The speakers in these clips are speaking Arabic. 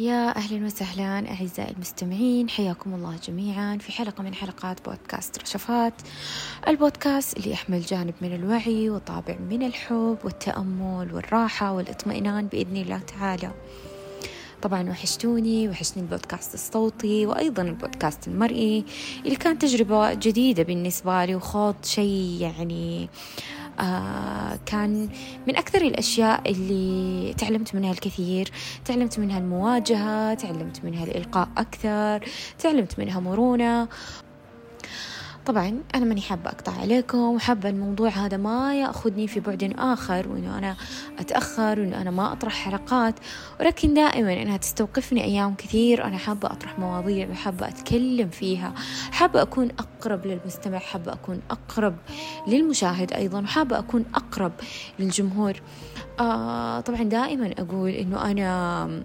يا أهلا وسهلا أعزائي المستمعين حياكم الله جميعا في حلقة من حلقات بودكاست رشفات. البودكاست اللي يحمل جانب من الوعي وطابع من الحب والتأمل والراحة والإطمئنان بإذن الله تعالى. طبعا وحشتوني وحشني البودكاست الصوتي وأيضا البودكاست المرئي اللي كان تجربة جديدة بالنسبة لي وخوض شيء يعني آه كان من أكثر الأشياء اللي تعلمت منها الكثير. تعلمت منها المواجهة تعلمت منها الإلقاء أكثر تعلمت منها مرونة. طبعا أنا ماني حابة أقطع عليكم وحابة الموضوع هذا ما يأخذني في بعد آخر وإنه أنا أتأخر وإنه أنا ما أطرح حلقات. ولكن دائما إنها تستوقفني أيام كثير أنا حابة أطرح مواضيع وحابة أتكلم فيها. حابة أكون أقرب للمستمع حابة أكون أقرب للمشاهد أيضا وحابة أكون أقرب للجمهور. آه طبعا دائما أقول إنه أنا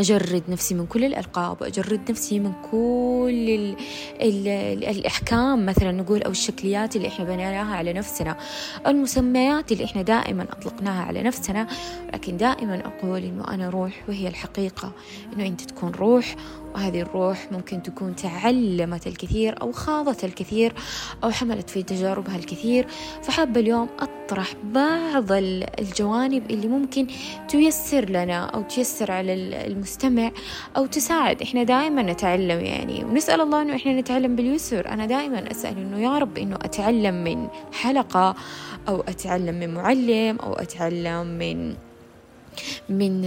أجرد نفسي من كل الألقاب وأجرد نفسي من كل ال ال ال الأحكام مثلا نقول أو الشكليات اللي إحنا بنيناها على نفسنا. المسميات اللي إحنا دائما أطلقناها على نفسنا لكن دائما أقول إنه أنا روح وهي الحقيقة. إنه أنت تكون روح وهذه الروح ممكن تكون تعلمت الكثير أو خاضت الكثير أو حملت في تجاربها الكثير. فحابة اليوم أطرح بعض الجوانب اللي ممكن تيسر لنا أو تيسر على المستمع أو تساعد. إحنا دائما نتعلم يعني. ونسأل الله إنه إحنا نتعلم باليسر. أنا دائما أسأل إنه يا رب إنه أتعلم من حلقة أو أتعلم من معلم أو أتعلم من من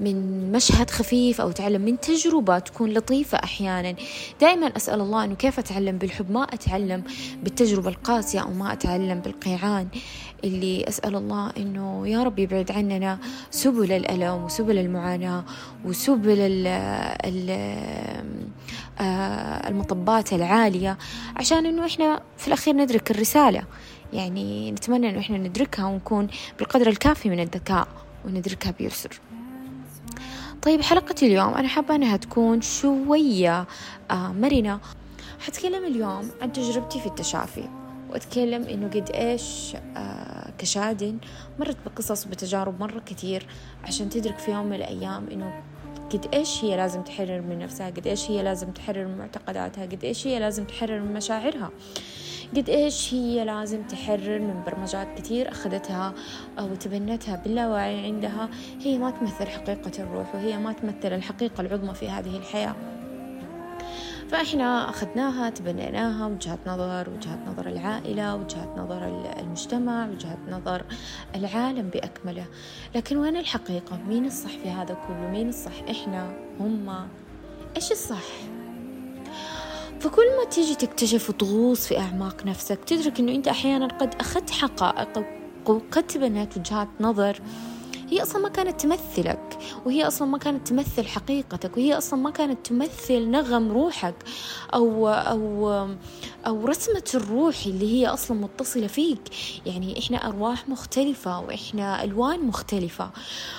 من مشهد خفيف أو أتعلم من تجربة تكون لطيفة أحيانا. دائما أسأل الله أنه كيف أتعلم بالحب؟ ما أتعلم بالتجربة القاسية أو ما أتعلم بالقيعان اللي أسأل الله أنه يا رب يبعد عننا سبل الألم وسبل المعاناة وسبل ال ال آه، المطبات العالية عشان أنه إحنا في الأخير ندرك الرسالة. يعني نتمنى أنه إحنا ندركها ونكون بالقدر الكافي من الذكاء وندركها بيسر. طيب حلقة اليوم أنا حابة أنها تكون شوية آه مرنة. حتكلم اليوم عن تجربتي في التشافي. وأتكلم إنه قد إيش آه كشادن مرت بقصص وبتجارب مرة كثير عشان تدرك في يوم من الأيام إنه قد إيش هي لازم تحرر من نفسها قد إيش هي لازم تحرر من معتقداتها قد إيش هي لازم تحرر من مشاعرها. قد إيش هي لازم تحرر من برمجات كثير أخذتها أو تبنتها باللاوعي عندها. هي ما تمثل حقيقة الروح وهي ما تمثل الحقيقة العظمى في هذه الحياة. فإحنا أخذناها تبنيناها وجهة نظر وجهة نظر العائلة وجهة نظر المجتمع وجهة نظر العالم بأكمله. لكن وين الحقيقة؟ مين الصح في هذا كله؟ مين الصح؟ إحنا هم. إيش الصح؟ فكل ما تيجي تكتشف وتغوص في أعماق نفسك تدرك أنه أنت أحيانا قد أخذت حقائق وقد تبنت وجهات نظر هي أصلا ما كانت تمثلك وهي أصلا ما كانت تمثل حقيقتك وهي أصلا ما كانت تمثل نغم روحك أو أو أو رسمة الروح اللي هي أصلا متصلة فيك. يعني إحنا أرواح مختلفة وإحنا ألوان مختلفة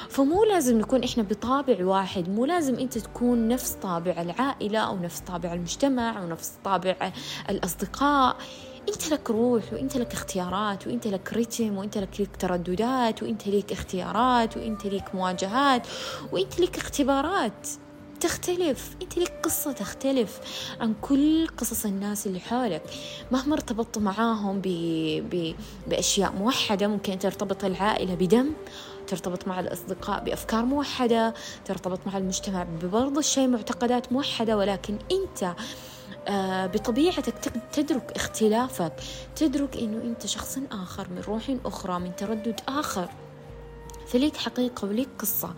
فمو لازم نكون إحنا بطابع واحد مو لازم أنت تكون نفس طابع العائلة أو نفس طابع المجتمع أو نفس طابع الأصدقاء. انت لك روح وانت لك اختيارات وانت لك رتم وانت لك لك ترددات وانت لك اختيارات وانت لك مواجهات وانت لك اختبارات. تختلف انت لك قصة تختلف عن كل قصص الناس اللي حولك. مهما ارتبطت معاهم ب... ب... بأشياء موحدة ممكن ترتبط العائلة بدم ترتبط مع الأصدقاء بأفكار موحدة ترتبط مع المجتمع ببرضه الشيء معتقدات موحدة ولكن أنت بطبيعتك تدرك اختلافك تدرك إنه أنت شخص آخر من روح أخرى من تردد آخر. فليك حقيقة وليك قصة.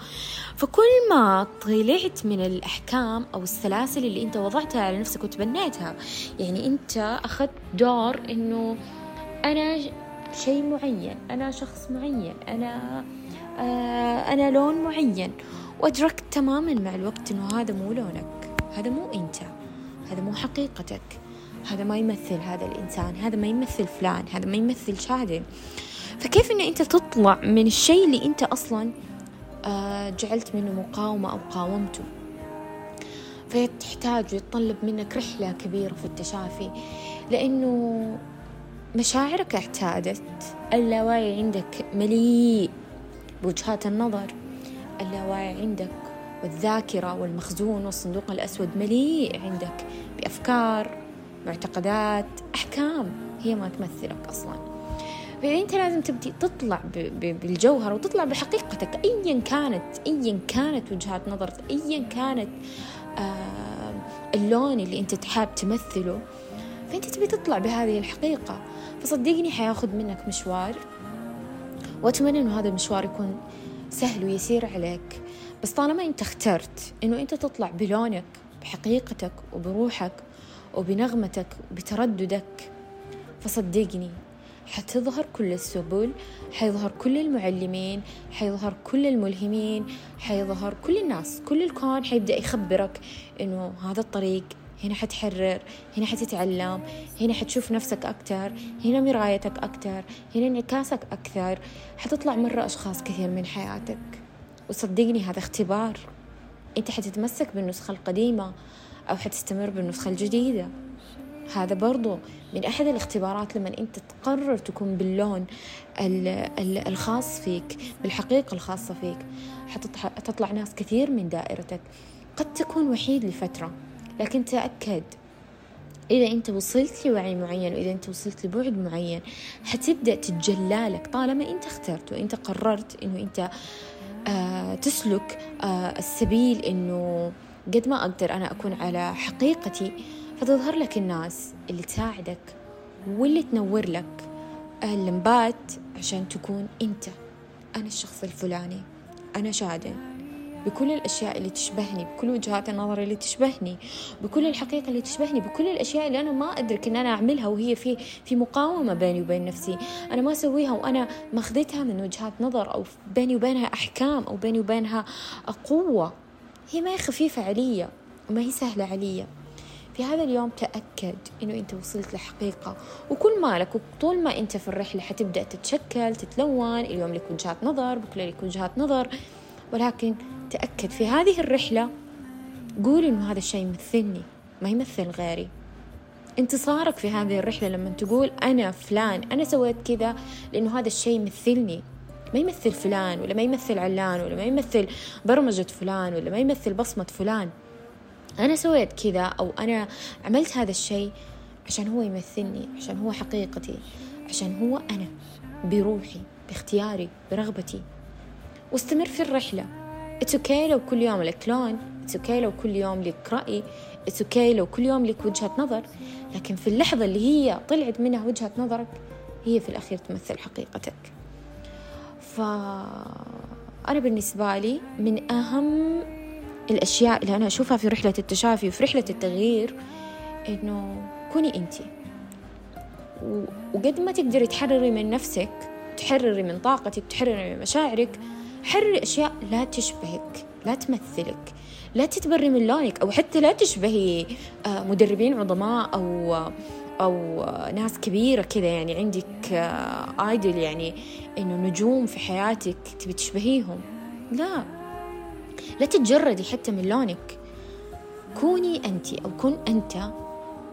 فكل ما طلعت من الأحكام أو السلاسل اللي أنت وضعتها على نفسك وتبنيتها يعني أنت أخذت دور أنه أنا شيء معين أنا شخص معين أنا آه أنا لون معين. وأدركت تماما مع الوقت أنه هذا مو لونك هذا مو أنت. هذا مو حقيقتك. هذا ما يمثل هذا الإنسان هذا ما يمثل فلان هذا ما يمثل شادن فكيف أن أنت تطلع من الشيء اللي أنت أصلا آه، جعلت منه مقاومة أو قاومته؟ فتحتاج ويتطلب منك رحلة كبيرة في التشافي لأنه مشاعرك اعتادت. اللاواعي عندك مليء بوجهات النظر. اللاواعي عندك والذاكرة والمخزون والصندوق الأسود مليء عندك بأفكار معتقدات أحكام هي ما تمثلك أصلا. فأنت لازم تبدي تطلع بالجوهر وتطلع بحقيقتك أيا كانت أيا كانت وجهات نظرك أيا كانت آه اللون اللي أنت تحاب تمثله. فأنت تبي تطلع بهذه الحقيقة. فصدقني حياخذ منك مشوار. وأتمنى أنه هذا المشوار يكون سهل ويسير عليك. بس طالما أنت اخترت أنه أنت تطلع بلونك بحقيقتك وبروحك وبنغمتك وبترددك فصدقني حتظهر كل السبل حيظهر كل المعلمين حيظهر كل الملهمين حيظهر كل الناس كل الكون حيبدأ يخبرك إنه هذا الطريق هنا حتحرر هنا حتتعلم هنا حتشوف نفسك أكتر هنا مرايتك أكتر هنا انعكاسك أكثر. حتطلع مرة أشخاص كثير من حياتك. وصدقني هذا اختبار. أنت حتتمسك بالنسخة القديمة أو حتستمر بالنسخة الجديدة. هذا برضو من أحد الاختبارات لما أنت تقرر تكون باللون الخاص فيك بالحقيقة الخاصة فيك. حتطلع ناس كثير من دائرتك. قد تكون وحيد لفترة. لكن تأكد. إذا أنت وصلت لوعي معين وإذا أنت وصلت لبعد معين حتبدأ تتجلى طالما أنت اخترت وأنت قررت أنه أنت آه تسلك آه السبيل أنه قد ما أقدر أنا أكون على حقيقتي. فتظهر لك الناس اللي تساعدك واللي تنور لك اللمبات عشان تكون أنت. أنا الشخص الفلاني. أنا شادن بكل الأشياء اللي تشبهني بكل وجهات النظر اللي تشبهني بكل الحقيقة اللي تشبهني بكل الأشياء اللي أنا ما أدرك إن أنا أعملها وهي في في مقاومة بيني وبين نفسي. أنا ما أسويها وأنا ماخذتها من وجهات نظر أو بيني وبينها أحكام أو بيني وبينها قوة. هي ما هي خفيفة علي وما هي سهلة علي. في هذا اليوم تأكد إنه أنت وصلت لحقيقة وكل مالك وطول ما أنت في الرحلة حتبدأ تتشكل تتلون اليوم لك وجهات نظر بكرة لك وجهات نظر. ولكن تأكد في هذه الرحلة. قول إنه هذا الشيء يمثلني ما يمثل غيري. انتصارك في هذه الرحلة لما تقول أنا فلان أنا سويت كذا لأنه هذا الشيء يمثلني. ما يمثل فلان ولا ما يمثل علان ولا ما يمثل برمجة فلان ولا ما يمثل بصمة فلان. أنا سويت كذا أو أنا عملت هذا الشيء عشان هو يمثلني عشان هو حقيقتي عشان هو أنا بروحي باختياري برغبتي. واستمر في الرحلة. it's okay لو كل يوم لك لون. it's okay لو كل يوم لك رأي. اتس أوكي لو كل يوم لك وجهة نظر. لكن في اللحظة اللي هي طلعت منها وجهة نظرك هي في الأخير تمثل حقيقتك. فأنا بالنسبة لي من أهم الأشياء اللي أنا أشوفها في رحلة التشافي وفي رحلة التغيير إنه كوني أنت. وقد ما تقدري تحرري من نفسك تحرري من طاقتك تحرري من مشاعرك حرري أشياء لا تشبهك لا تمثلك لا تتبري من لونك أو حتى لا تشبهي آه، مدربين عظماء أو أو ناس كبيرة كذا. يعني عندك آيدل يعني إنه نجوم في حياتك تبي تشبهيهم. لا لا تتجردي حتى من لونك. كوني أنت أو كن أنت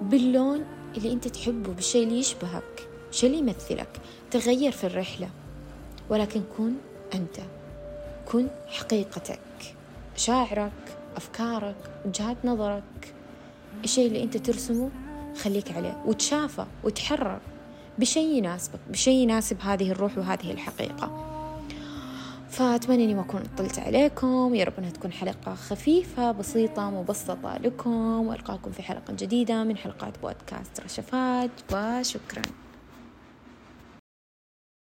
باللون اللي أنت تحبه بالشيء اللي يشبهك الشيء اللي يمثلك. تغير في الرحلة ولكن كن أنت. كن حقيقتك. مشاعرك أفكارك وجهات نظرك. الشيء اللي أنت ترسمه خليك عليه وتشافى وتحرر بشيء يناسبك بشيء يناسب هذه الروح وهذه الحقيقة. فأتمنى إني ما أكون طلت عليكم. يا رب أنها تكون حلقة خفيفة بسيطة مبسطة لكم. وألقاكم في حلقة جديدة من حلقات بودكاست رشفات وشكراً.